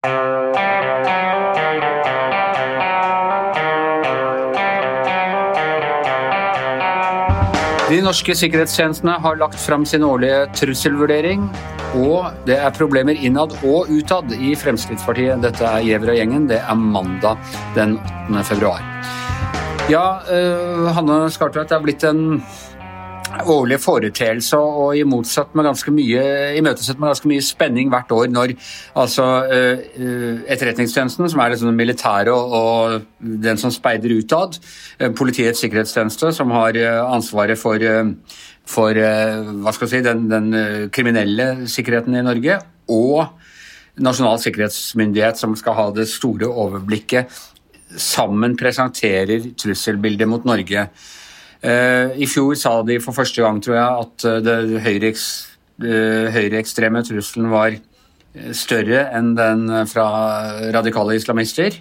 De norske sikkerhetstjenestene har lagt fram sin årlige trusselvurdering. Og det er problemer innad og utad i Fremskrittspartiet. Dette er og gjengen. Det er mandag den 8. februar. Ja, uh, Hanne Skartveit, det er blitt en årlig foreteelse og i motsatt med ganske mye, imøtesett med ganske mye spenning hvert år når altså uh, Etterretningstjenesten, som er liksom den militære og, og, den som speider utad, uh, Politiets sikkerhetstjeneste, som har ansvaret for, for hva skal jeg si, den, den kriminelle sikkerheten i Norge, og Nasjonal sikkerhetsmyndighet, som skal ha det store overblikket, sammen presenterer trusselbildet mot Norge. Eh, I fjor sa de for første gang, tror jeg, at den det høyreekstreme trusselen var eh, større enn den fra radikale islamister.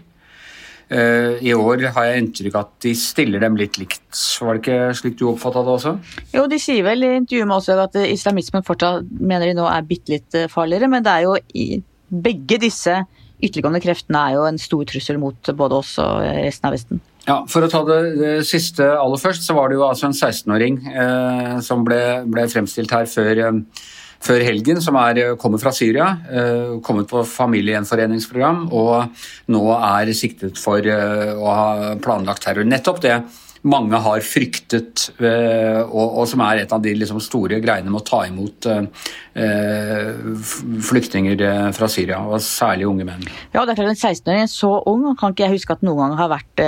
I år har jeg inntrykk av at de stiller dem litt likt. Var det ikke slik du oppfatta det også? Jo, de sier vel i intervjuet med oss at islamismen fortsatt mener de nå er bitte litt farligere, men det er jo i begge disse ytterliggående kreftene er jo en stor trussel mot både oss og resten av Vesten. Ja, For å ta det, det, siste aller først, så var det jo altså en 16-åring eh, som ble, ble, fremstilt her før, eh, før helgen, som er, eh, kommer fra Syria. Eh, kommet på familiegjenforeningsprogram og nå er siktet for eh, å ha planlagt terror. Nettopp det mange har fryktet, eh, og, som er et av de liksom, store greiene med å ta imot eh, flyktninger eh, fra Syria, og særlig unge menn. Ja, det er klart En 16-åring så ung kan ikke jeg huske at noen gang har vært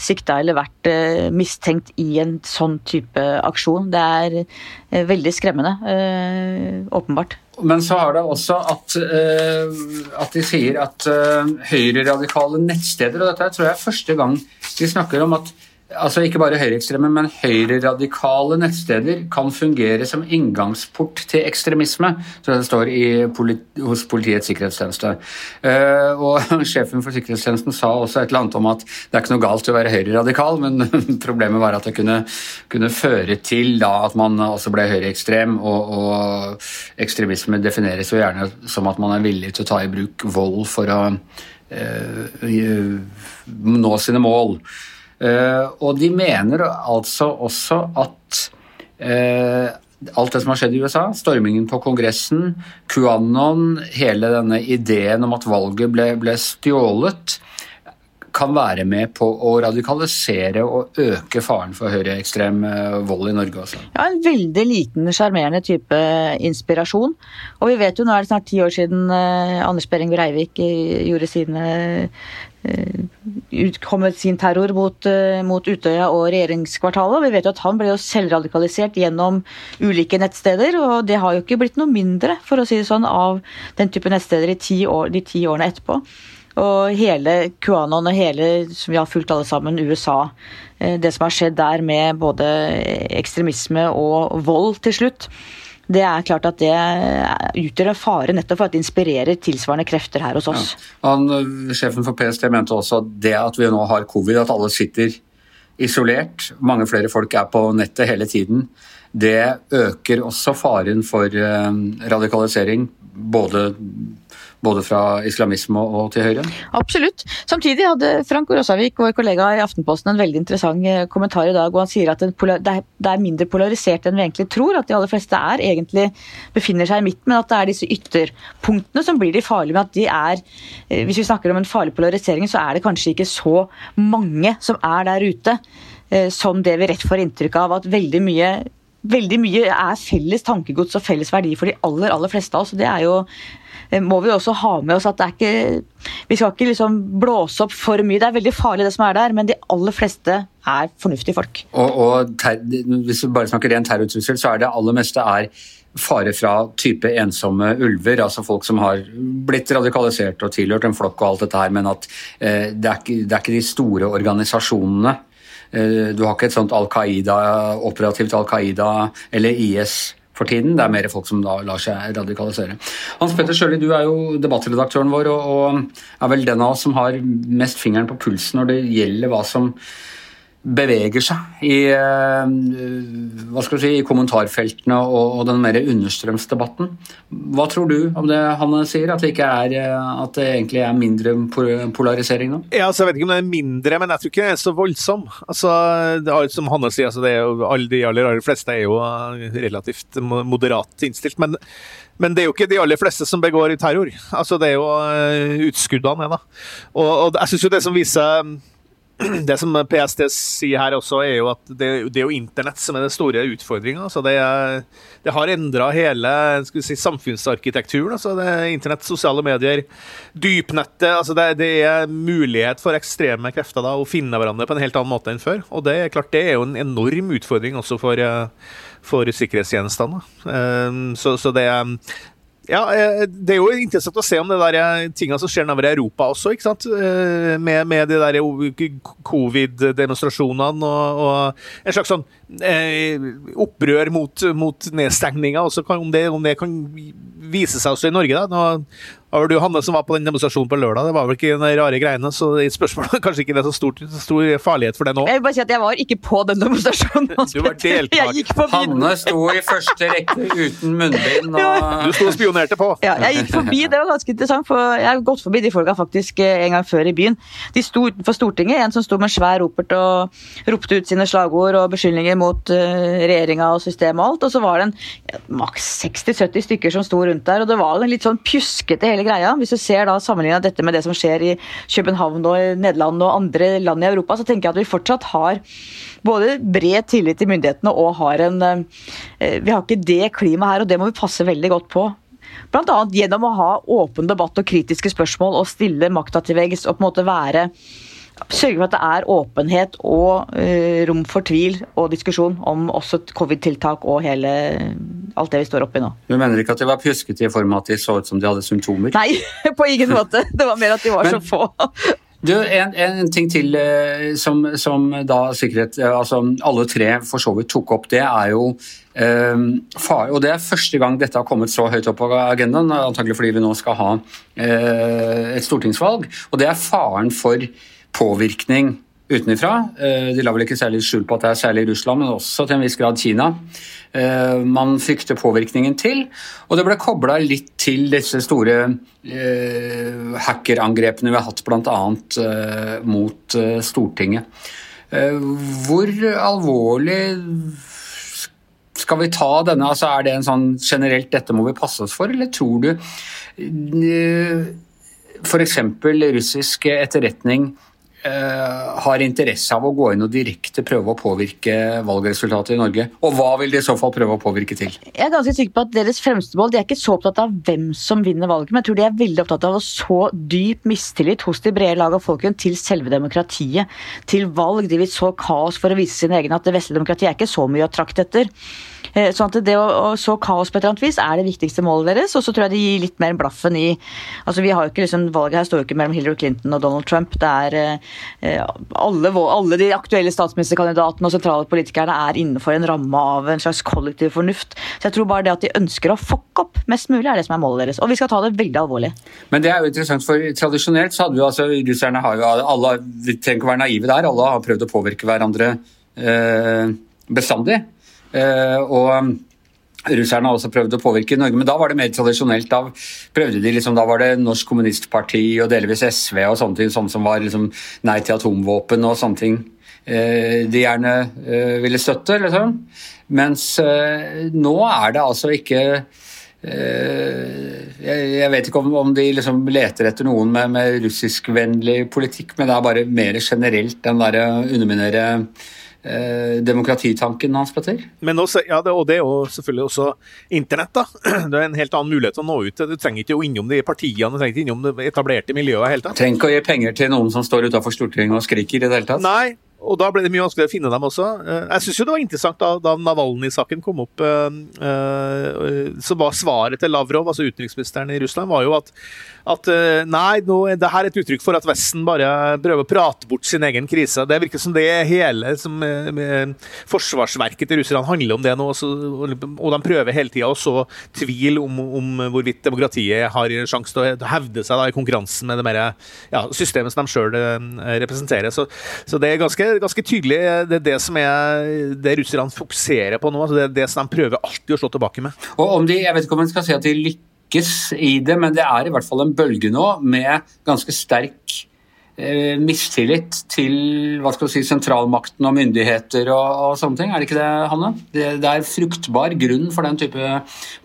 sikta eller vært eh, mistenkt i en sånn type aksjon. Det er eh, veldig skremmende, eh, åpenbart. Men så har det også at, at de sier at høyreradikale nettsteder Og dette tror jeg er første gang de snakker om at altså ikke bare høyreekstreme, men høyreradikale nettsteder kan fungere som inngangsport til ekstremisme, som det står politi hos Politiets sikkerhetstjeneste. Uh, og Sjefen for sikkerhetstjenesten sa også et eller annet om at det er ikke noe galt å være høyreradikal, men problemet var at det kunne, kunne føre til da, at man også ble høyreekstrem, og, og, ekstremisme defineres jo gjerne som at man er villig til å ta i bruk vold for å uh, nå sine mål. Eh, og de mener altså også at eh, alt det som har skjedd i USA, stormingen på Kongressen, QAnon, hele denne ideen om at valget ble, ble stjålet, kan være med på å radikalisere og øke faren for høyreekstrem eh, vold i Norge også. Ja, En veldig liten, sjarmerende type inspirasjon. Og vi vet jo, nå er det snart ti år siden Anders Behring Breivik gjorde sine utkommet sin terror mot, eh, mot, Utøya og regjeringskvartalet. Vi vet jo at han ble jo selvradikalisert gjennom ulike nettsteder, og det har jo ikke blitt noe mindre for å si det sånn, av den type nettsteder ti år, de ti årene etterpå. Og hele QAnon og hele, som vi har fulgt alle sammen, USA. Eh, det som har skjedd der med både ekstremisme og vold til slutt det er klart at det utgjør en fare nettopp for at det inspirerer tilsvarende krefter her hos oss. Ja. Han, sjefen for PST mente også at det at vi nå har covid, at alle sitter isolert, mange flere folk er på nettet hele tiden, det øker også faren for eh, radikalisering. Både både fra islamisme og til høyre? Absolutt. Samtidig hadde Frank Rosavik, vår kollega i Aftenposten, en veldig interessant eh, kommentar i dag. og Han sier at det er mindre polarisert enn vi egentlig tror. At de aller fleste er egentlig befinner seg i midten, men at det er disse ytterpunktene som blir de farlige. med at de er, eh, Hvis vi snakker om en farlig polarisering, så er det kanskje ikke så mange som er der ute eh, som det vi rett får inntrykk av. At veldig mye veldig mye er felles tankegods og felles verdi for de aller aller fleste av oss. Det er jo må vi også ha med oss at det er ikke Vi skal ikke liksom blåse opp for mye. Det er veldig farlig det som er der, men de aller fleste er fornuftige folk. Og, og ter, Hvis vi bare snakker ren terrortrussel, så er det aller meste er fare fra type ensomme ulver, altså folk som har blitt radikalisert og tilhørt en flokk og alt dette her, men at eh, det, er ikke, det, er ikke, de store organisasjonene. Eh, du har ikke et sånt Al Qaida, operativt Al Qaida eller IS for tiden. Det er mer folk som da lar seg radikalisere. Hans Petter Sjøli, du er jo debattredaktøren vår og, er vel den av oss som har mest fingeren på pulsen når det gjelder hva som beveger seg i, eh, hva skal si, i kommentarfeltene og, og, den mer understrømsdebatten. Hva tror du om det han sier, at det, er, eh, at det egentlig er mindre polarisering nå? Ja, altså, jeg vet ikke om det er mindre, men jeg tror ikke det er så voldsom. Altså, er, som Hanne sier, altså, jo, alle, de aller, aller fleste er jo relativt moderat innstilt. men men det er jo ikke de aller fleste som begår terror. Altså, det er jo utskuddene, da. Og, og jeg syns jo det som viser det som PST sier her også, er jo at det, det er jo internett som er den store utfordringa. Altså det, det, har endra hele si, samfunnsarkitekturen. Altså det er internett, sosiale medier, dypnettet. Altså det, det, er mulighet for ekstreme krefter da, å finne hverandre på en helt annen måte enn før. Og det er klart det er jo en enorm utfordring også for, for sikkerhetstjenestene. Ehm, så, så det, ja, eh, Det er jo interessant å se om det der tingene tinga som skjer nedover i Europa også. ikke sant? Eh, med, med de der covid-demonstrasjonene og, og, en slags sånn eh, opprør mot, mot nedstengninga. Om, om, det kan vise seg også i Norge. da. Nå det vel du Hanne som var på den demonstrasjonen på lørdag. Det var vel ikke de rare greiene, så det spørsmålet kanskje ikke det er så stor, stor farlighet for det nå. Jeg vil bare si at jeg var ikke på den demonstrasjonen. Du var deltaker. Hanne sto i første rekke uten munnbind. Og... Du sto og spionerte på. Ja, jeg gikk forbi. Det var ganske interessant, for jeg har gått forbi de folka faktisk eh, en gang før i byen. De sto utenfor Stortinget, en som sto med en svær ropert og ropte ut sine slagord og beskyldninger mot uh, regjeringa og systemet og alt. Og så var det en maks 60-70 stykker som sto rundt der, og det var en litt sånn pjuskete hele greia. Hvis du ser da sammenligna dette med det som skjer i København og Nederland og andre land i Europa, så tenker jeg at vi fortsatt har både bred tillit til myndighetene og har en eh, Vi har ikke det klimaet her, og det må vi passe veldig godt på. Bl.a. gjennom å ha åpen debatt og kritiske spørsmål og stille makta til veggs og på en måte være Sørge for at det er åpenhet og uh, rom for tvil og diskusjon om også covid-tiltak og hele, alt det vi står oppi nå. Du mener ikke at de var pjuskete i form av at de så ut som de hadde symptomer? Nei, på ingen måte. Det var mer at de var Men, så få. Du, en, en, ting til eh, som, som, da sikkerhet eh, Altså alle tre for så vidt tok opp, det er jo far, Og det er første gang dette har kommet så høyt opp på agendaen, antagelig fordi vi nå skal ha et stortingsvalg. Og det er faren for påvirkning utenfra. Eh, de la vel ikke særlig skjul på at det er særlig Russland, men også til en viss grad Kina. Eh, man frykter påvirkningen til, og det ble kobla litt til disse store eh, hackerangrepene vi har hatt bl.a. mot Stortinget. Hvor alvorlig skal vi ta denne? Altså er det en sånn generelt 'dette må vi passe oss for', eller tror du f.eks. russisk etterretning Eh, har interesse av å gå inn og direkte prøve å påvirke valgresultatet i Norge? Og hva vil de i så fall prøve å påvirke til? Jeg er ganske sikker på at Deres fremste mål de er ikke så opptatt av hvem som vinner valget, men jeg tror de er veldig opptatt av å så dyp mistillit hos de brede lag av folken til selve demokratiet. Til valg. De vil så kaos for å vise sin egen at det vestlige demokratiet er ikke så mye å trakte etter. Eh, sånn at det å, så kaos på et eller annet vis er det viktigste målet deres. Og så tror jeg de gir litt mer blaffen i altså vi har jo ikke liksom, Valget her står jo ikke mellom Hillary Clinton og Donald Trump. Det er eh, alle, alle de aktuelle statsministerkandidatene og sentrale politikerne er innenfor en ramme av en slags kollektiv fornuft. Så jeg tror bare det at de ønsker å fucke opp mest mulig, er det som er målet deres. Og vi skal ta det veldig alvorlig. Men det er jo interessant, for tradisjonelt så hadde vi altså Russerne har jo alle Vi trenger ikke være naive der. Alle har prøvd å påvirke hverandre eh, bestandig. Eh, og um, Russerne har også prøvd å påvirke Norge, men da var det mer tradisjonelt. Da prøvde de liksom, da var det Norsk Kommunistparti og delvis SV og sånne ting, sånn som var liksom nei til atomvåpen og sånne ting eh, de gjerne eh, ville støtte. Liksom. Mens nå er det altså ikke jeg vet ikke om, de liksom leter etter noen med, med russiskvennlig politikk, men det er bare mer generelt den derre underminere eh, demokratitanken hans, Petter? Men også, ja, det, og det er jo selvfølgelig også internett. da. Det er en helt annen mulighet å nå ut. Du trenger ikke å innom de partiene, du trenger ikke innom det etablerte miljøet. helt. Trenger ikke å gi penger til noen som står utafor Stortinget og skriker i det hele tatt? Nei, og da ble det mye vanskeligere å finne dem også. Eh, jeg syns det var interessant da, da Navalnyj-saken kom opp, eh, eh, så var svaret til Lavrov, altså utenriksministeren i Russland, var jo at, at nei, nå, det her er et uttrykk for at Vesten bare prøver å prate bort sin egen krise. Det virker som det hele som, forsvarsverket til russerne handler om det nå, og de prøver hele tida å så tvil om, om, hvorvidt demokratiet har sjanse til å hevde seg da, i konkurransen med det mer, ja, systemet som de sjøl representerer. Så, så det er ganske ganske tydelig det er det som er det russerne fokuserer på nå. Altså det det som de prøver alltid å slå tilbake med. Og om de, Jeg vet ikke om man skal si at de lykkes i det, men det er i hvert fall en bølge nå med ganske sterk Eh, mistillit til hva skal du si, sentralmakten og myndigheter og, og, sånne ting. Er det ikke det, Hanne? Det, det er fruktbar grunn for den type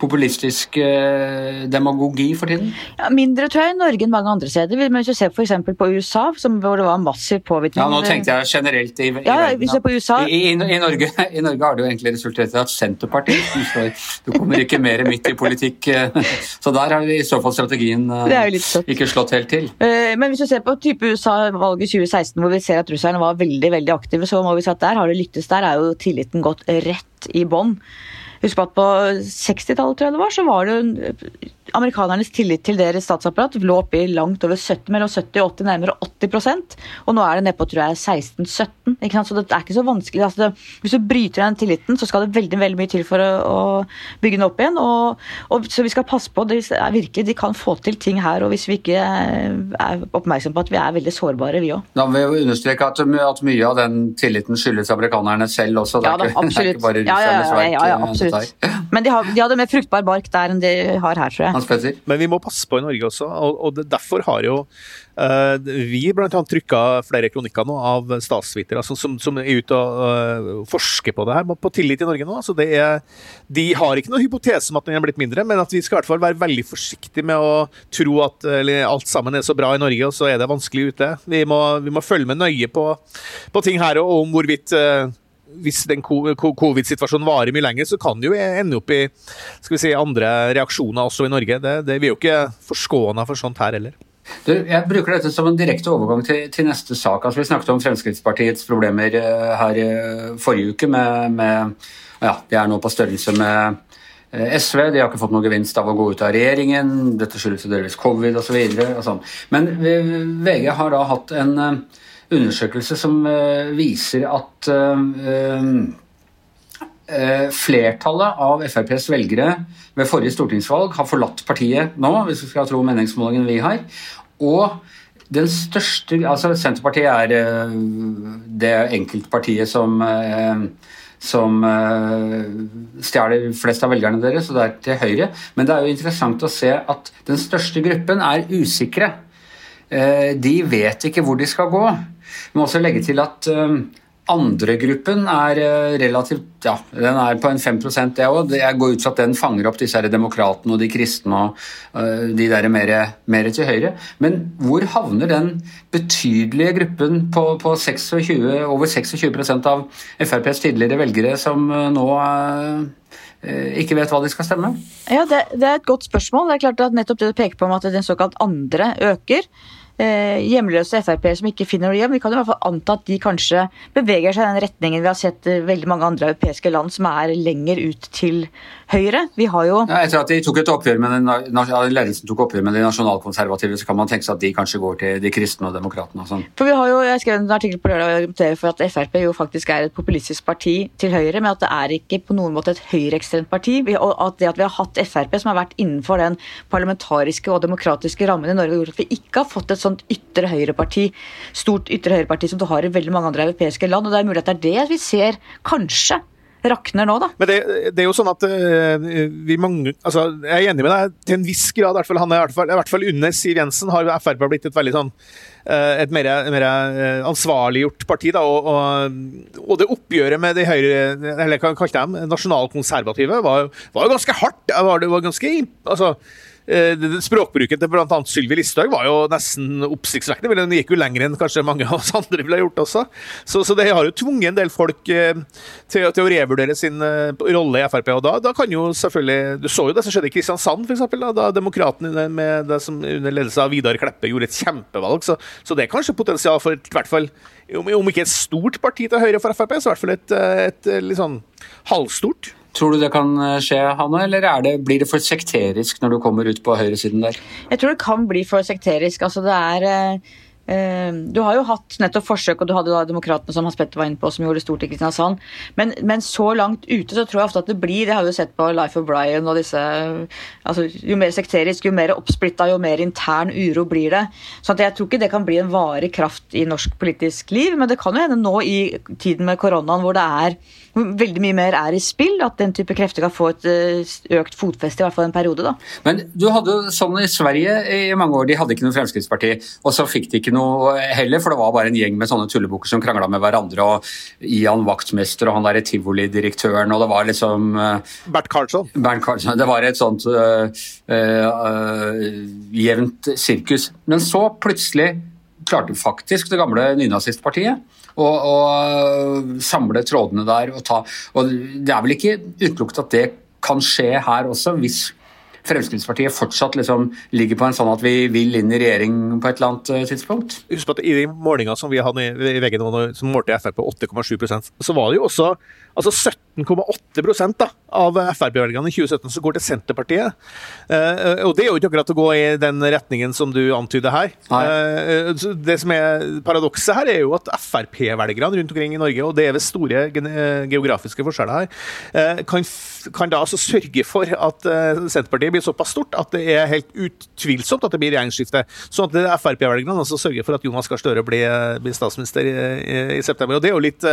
populistisk eh, demagogi for tiden? Ja, mindre tror jeg i Norge enn mange andre steder. Men hvis du ser f.eks. på USA, som, hvor det var massiv påvirkning Ja, Nå tenkte jeg generelt i, i ja, verden. Hvis på USA... I, i, Norge, I, Norge, har det jo egentlig resultert i at Senterpartiet Du kommer ikke mer midt i politikk. Eh, så der har i så fall strategien ikke slått helt til. Men hvis du ser på type USA USA-valget 2016, hvor vi ser at russerne var veldig veldig aktive, så må vi si at der har det lyttes. Der er jo tilliten gått rett i bånn. Husk på at på 60-tallet tror jeg det var, så var det amerikanernes tillit til deres statsapparat lå oppe i langt over 70, mellom 70 og 80, nærmere 80 Og nå er det nedpå tror jeg, 16-17. Så det er ikke så vanskelig. Altså, det, hvis du bryter den tilliten, så skal det veldig veldig mye til for å, å bygge den opp igjen. Og, og, så vi skal passe på. Det er virkelig, De kan få til ting her. og Hvis vi ikke er oppmerksomme på at vi er veldig sårbare, vi òg. Da vil jeg understreke at, at, mye av den tilliten skyldes amerikanerne selv også. Det er, ja, da, ikke, det er ikke bare russerne. Ja, ja, ja, absolutt. Men de, har, de hadde mer fruktbar bark der enn de har her, tror jeg. Men vi må passe på i Norge også, og, og derfor har jo uh, vi annet trykka flere kronikker nå av statsvitere altså, som, som, er ute og uh, forsker på det her, på tillit i Norge nå. Altså, er, de har ikke noen hypotese om at den er blitt mindre, men at vi skal i hvert fall være veldig forsiktige med å tro at eller, alt sammen er så bra i Norge, og så er det vanskelig ute. Vi må, vi må følge med nøye på, på ting her og om hvorvidt uh, hvis den covid-situasjonen varer mye lenger, så kan det jo ende opp i si, andre reaksjoner også i Norge. Det, det, vi er jo ikke forskåna for sånt her heller. Du, jeg bruker dette som en direkte overgang til, til neste sak. Altså, vi snakket om Fremskrittspartiets problemer uh, her uh, forrige uke. Med, med, ja, de er nå på størrelse med uh, SV. De har ikke fått noen gevinst av å gå ut av regjeringen. Dette skyldes delvis covid osv. Sånn. Men VG har da hatt en undersøkelse som eh, viser at eh, eh, flertallet av FrPs velgere ved forrige stortingsvalg har forlatt partiet nå, hvis vi skal tro meningsmålingen vi har. Og den største Altså, Senterpartiet er det enkeltpartiet som som stjeler flest av velgerne deres, og det er til høyre. Men det er jo interessant å se at den største gruppen er usikre. De vet ikke hvor de skal gå. Vi må også legge til at Andregruppen er øh, relativt Ja, den er på en 5 det òg. Jeg går ut fra at den fanger opp disse her demokratene og de kristne og de der mer, mer, til høyre. Men hvor havner den betydelige gruppen på, på 26, over 26% av FrPs tidligere velgere som nå ikke vet hva de skal stemme? Ja, det, det, er et godt spørsmål. Det er klart at nettopp det du peker på om at den såkalt andre øker eh, hjemløse Frp-ere som ikke finner noe hjem. Vi kan i hvert fall anta at de kanskje beveger seg i den retningen vi har sett eh, veldig mange andre europeiske land som er lenger ut til høyre. Vi har jo ja, Etter at de tok et oppgjør med den, ledelsen tok oppgjør med de nasjonalkonservative, så kan man tenke seg at de kanskje går til de kristne og demokratene og sånn. For vi har jo, Jeg skrev en artikkel på lørdag og argumenterer for at Frp jo faktisk er et populistisk parti til høyre, men at det er ikke på noen måte et høyreekstremt parti. Og at det at vi har hatt Frp som har vært innenfor den parlamentariske og demokratiske rammen i Norge, har gjort at vi ikke har fått et sånt ytre høyreparti, stort ytre høyreparti som du har i veldig mange andre europeiske land. og Det er mulig at det er det vi ser, kanskje, rakner nå, da. Men det, det er jo sånn at uh, vi mange altså, Jeg er enig med deg til en viss grad. I hvert fall, han er i hvert fall, i hvert fall under Siv Jensen har Frp blitt et veldig sånn uh, et mer, mer uh, ansvarliggjort parti. da, og, og, og, det oppgjøret med de høyre, eller hva kalte dem, nasjonalkonservative, var, jo ganske hardt. Var, det var ganske altså Eh, språkbruken til bl.a. Sylvi Listhaug var jo nesten oppsiktsvekkende. Den gikk jo lenger enn kanskje mange av oss andre ville gjort også. Så, så det har jo tvunget en del folk eh, til, til å revurdere sin eh, rolle i Frp. Og da, da, kan jo selvfølgelig Du så jo det som skjedde i Kristiansand, f.eks. Da, da Demokratene med det som under ledelse av Vidar Kleppe gjorde et kjempevalg. Så, så det er kanskje potensial for et, hvert fall om ikke et stort parti til høyre for Frp, så i hvert fall et, et, et litt sånn halvstort. Tror du det kan eh, skje, Hanne, eller det, blir det for sekterisk når du kommer ut på høyresiden der? Jeg tror det kan bli for sekterisk. Altså, det er eh, Eh, du har jo hatt nettopp forsøk, og du hadde da Demokratene som Hans Petter var inne på, som gjorde stort i Kristiansand. Men, men, så langt ute så tror jeg ofte at det blir Det har vi jo sett på Life of Brian og disse altså, Jo mer sekterisk, jo mer oppsplitta, jo mer intern uro blir det. Så jeg tror ikke det kan bli en varig kraft i norsk politisk liv, men det kan jo hende nå i tiden med koronaen hvor det er veldig mye mer er i spill, at den type krefter kan få et eh, økt fotfeste, i hvert fall en periode. da. Men du hadde jo sånn i Sverige i mange år, de hadde ikke noe Fremskrittsparti, og så fikk de ikke noe heller, for det var bare en gjeng med sånne tullebukker som krangla med hverandre, og Ian vaktmester og han derre tivolidirektøren, og det var liksom uh, Bert Karlsson. Bernt Karlsson. Det var et sånt uh, uh, jevnt sirkus. Men så plutselig klarte faktisk det gamle nynazistpartiet og, samle trådene der og ta og Det er vel ikke utelukket at det kan skje her også, hvis Fremskrittspartiet fortsatt liksom ligger på en sånn at vi vil inn i regjering på et eller annet eh, tidspunkt? Husk på at I de målingene som vi hadde i nå, som målte Frp på 8,7% så var det jo også altså 17,8 av Frp-velgerne i 2017 som går til Senterpartiet. Uh, og Det er jo ikke akkurat å gå i den retningen som du antyder her. Uh, det som er Paradokset her er jo at Frp-velgerne rundt omkring i Norge, og det er ved store geografiske forskjeller her, uh, kan, kan, da altså sørge for at Senterpartiet blir såpass stort at det er helt utvilsomt at det blir regjeringsskifte. Sånn at Frp-velgerne altså sørger for at Jonas Gahr Støre blir, blir, statsminister i, i, i, september. Og Det er jo litt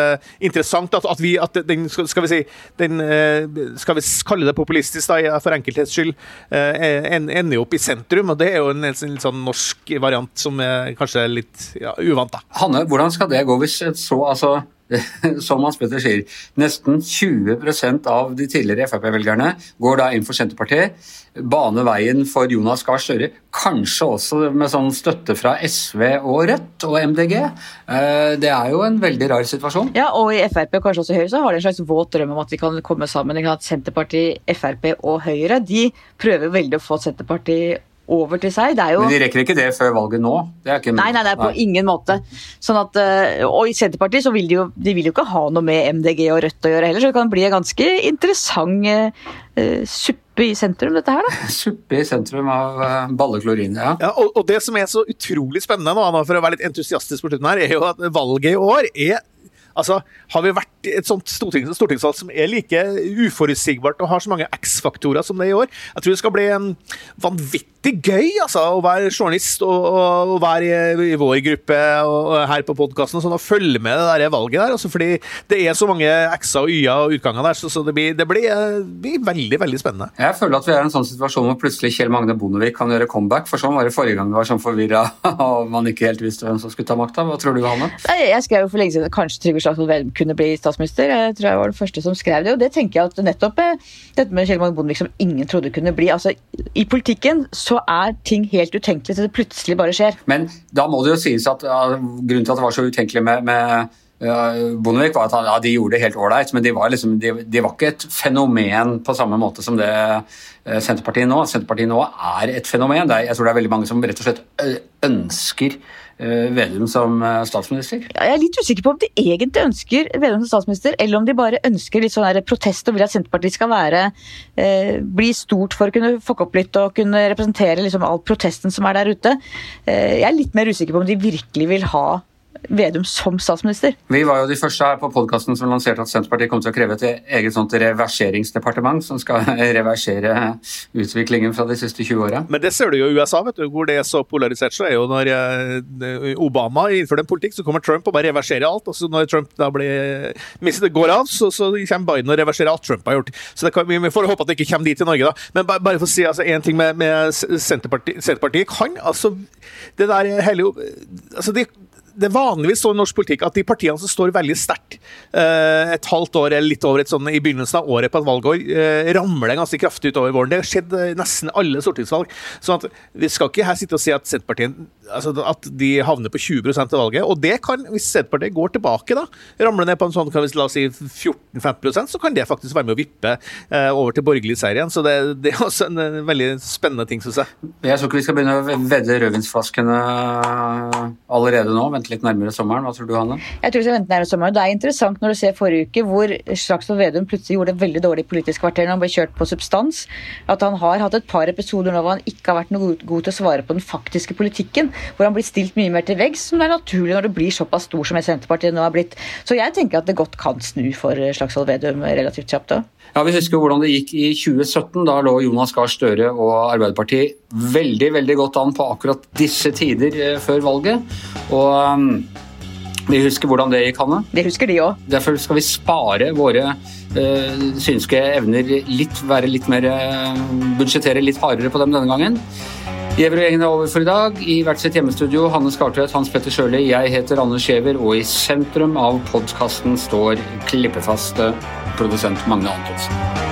interessant at, at, vi, at den, skal vi si, den, eh, skal vi kalle det populistisk da, for enkelthets skyld, eh, ender opp i sentrum. og Det er jo en litt sånn norsk variant som er kanskje litt ja, uvant. da. Hanne, hvordan skal det gå hvis et så altså som Hans Petter sier, nesten 20% av de tidligere Frp-velgerne går da inn for Senterpartiet. Bane veien for Jonas Gahr Støre, kanskje også med sånn støtte fra SV og Rødt og MDG. Eh, det er jo en veldig rar situasjon. Ja, og i Frp og kanskje også Høyre så har de en slags våt drøm om at de kan komme sammen. Senterpartiet, Frp og Høyre de prøver veldig å få Senterpartiet over til seg. Jo... Men de rekker ikke det før valget nå? Ikke... Nei, nei, nei, på nei. ingen måte. Sånn at, eh, og i Senterpartiet så vil de jo de vil jo ikke ha noe med MDG og Rødt å gjøre heller, så det kan bli en ganske interessant uh, suppe i sentrum, dette her, da. Suppe i sentrum av uh, balleklorin, ja. ja og, og, det som er så utrolig spennende nå, for å være litt entusiastisk på slutten her, er jo at valget i år er Altså, Har vi vært et sånt stortings stortingsvalg som er like uforutsigbart og har så mange X-faktorer som det er i år? Jeg tror det skal bli en vanvittig gøy altså, å være journalist og, og, og være i, i, vår gruppe og, og her på podkasten sånn, og følge med det der valget der. Altså, fordi det er så mange X-er og Y-er og utganger der, så, så det, blir, det blir, blir, veldig veldig spennende. Jeg føler at vi er i en sånn situasjon hvor plutselig Kjell Magne Bondevik kan gjøre comeback. For sånn var det forrige gang det var sånn forvirra og man ikke helt visste hvem som skulle ta makta. Hva tror du, Hanne? Jeg skrev jo for lenge siden kanskje Trygve Slagsvold Vedum kunne bli statsminister. Jeg tror jeg var den første som skrev det. Og det tenker jeg at nettopp eh, dette med Kjell Magne Bondevik som ingen trodde kunne bli. Altså, I politikken så er ting helt utenkelig til det plutselig bare skjer. Men da må det jo sies at ja, grunnen til at det var så utenkelig med, med Bondevik var at han, ja, de gjorde det helt ålreit, men de var, liksom, de, de var, ikke et fenomen på samme måte som det eh, Senterpartiet nå. Senterpartiet nå er et fenomen. Er, jeg tror det er veldig mange som rett og slett ønsker Eh, Vedum som eh, statsminister? Jeg er litt usikker på om de egentlig ønsker Vedum som statsminister, eller om de bare ønsker litt sånn protest og vil at Senterpartiet skal være, eh, bli stort for å kunne fucke opp litt og kunne representere liksom all protesten som er der ute. Eh, jeg er litt mer usikker på om de virkelig vil ha Vedum som statsminister. Vi var jo de første her på podkasten som lanserte at Senterpartiet kom til å kreve et eget sånt reverseringsdepartement som skal reversere utviklingen fra de siste 20 åra. Men det ser du jo i USA, vet du, hvor det er så polarisert. så er jo Når eh, Obama innfører en politikk, så kommer Trump og bare reverserer alt. og så Når Trump da blir, det går av, så, så kommer Biden og reverserer alt Trump har gjort. Så kan, Vi får håpe at det ikke kommer dit i Norge, da. Men bare, bare for å si altså, en ting med, med Senterpartiet, Senterpartiet kan altså det der hele altså de det er vanligvis sånn i norsk politikk at de partiene som står veldig sterkt eh, et halvt år eller litt over et sånn i begynnelsen av året på et valgår, eh, ramler ganske kraftig utover våren. Det har skjedd eh, nesten alle stortingsvalg. sånn vi skal ikke her sitte og si at Senterpartiet altså at de havner på 20% av valget. Og det kan, hvis Senterpartiet går tilbake, da, ramler ned på en sånn kan vi la oss si 14-15% så kan det faktisk være med å vippe over til borgerlig seier igjen. Så det, det, er også en veldig spennende ting, syns jeg. Jeg tror ikke vi skal begynne å vedde rødvinsflaskene allerede nå. Vente litt nærmere sommeren? Hva tror du, Hanne? Jeg tror vi skal vente nærmere sommeren. Det er interessant når du ser forrige uke hvor Slagsvold Vedum plutselig gjorde det veldig dårlig i Politisk kvarter når han ble kjørt på substans. At han har hatt et par episoder nå hvor han ikke har vært noe god til å svare på den faktiske politikken. Hvor han blir stilt mye mer til veggs, som det er naturlig når det blir såpass stor som Senterpartiet nå har blitt. Så jeg tenker at det godt kan snu for Slagsvold Vedum relativt kjapt òg. Ja, Vi husker hvordan det gikk i 2017. Da lå Jonas Gahr Støre og Arbeiderpartiet veldig veldig godt an på akkurat disse tider eh, før valget. Og um, vi husker hvordan det gikk, Hanne. Det husker de òg. Derfor skal vi spare våre øh, synske evner litt, være litt mer øh, budsjettere litt hardere på dem denne gangen. Gjever-gjengen er over for i dag. I hvert sitt hjemmestudio Hanne Skartvedt, Hans Petter Sjøli, jeg heter Anders Giæver, og i sentrum av podkasten står klippefaste produsent Magne Antonsen.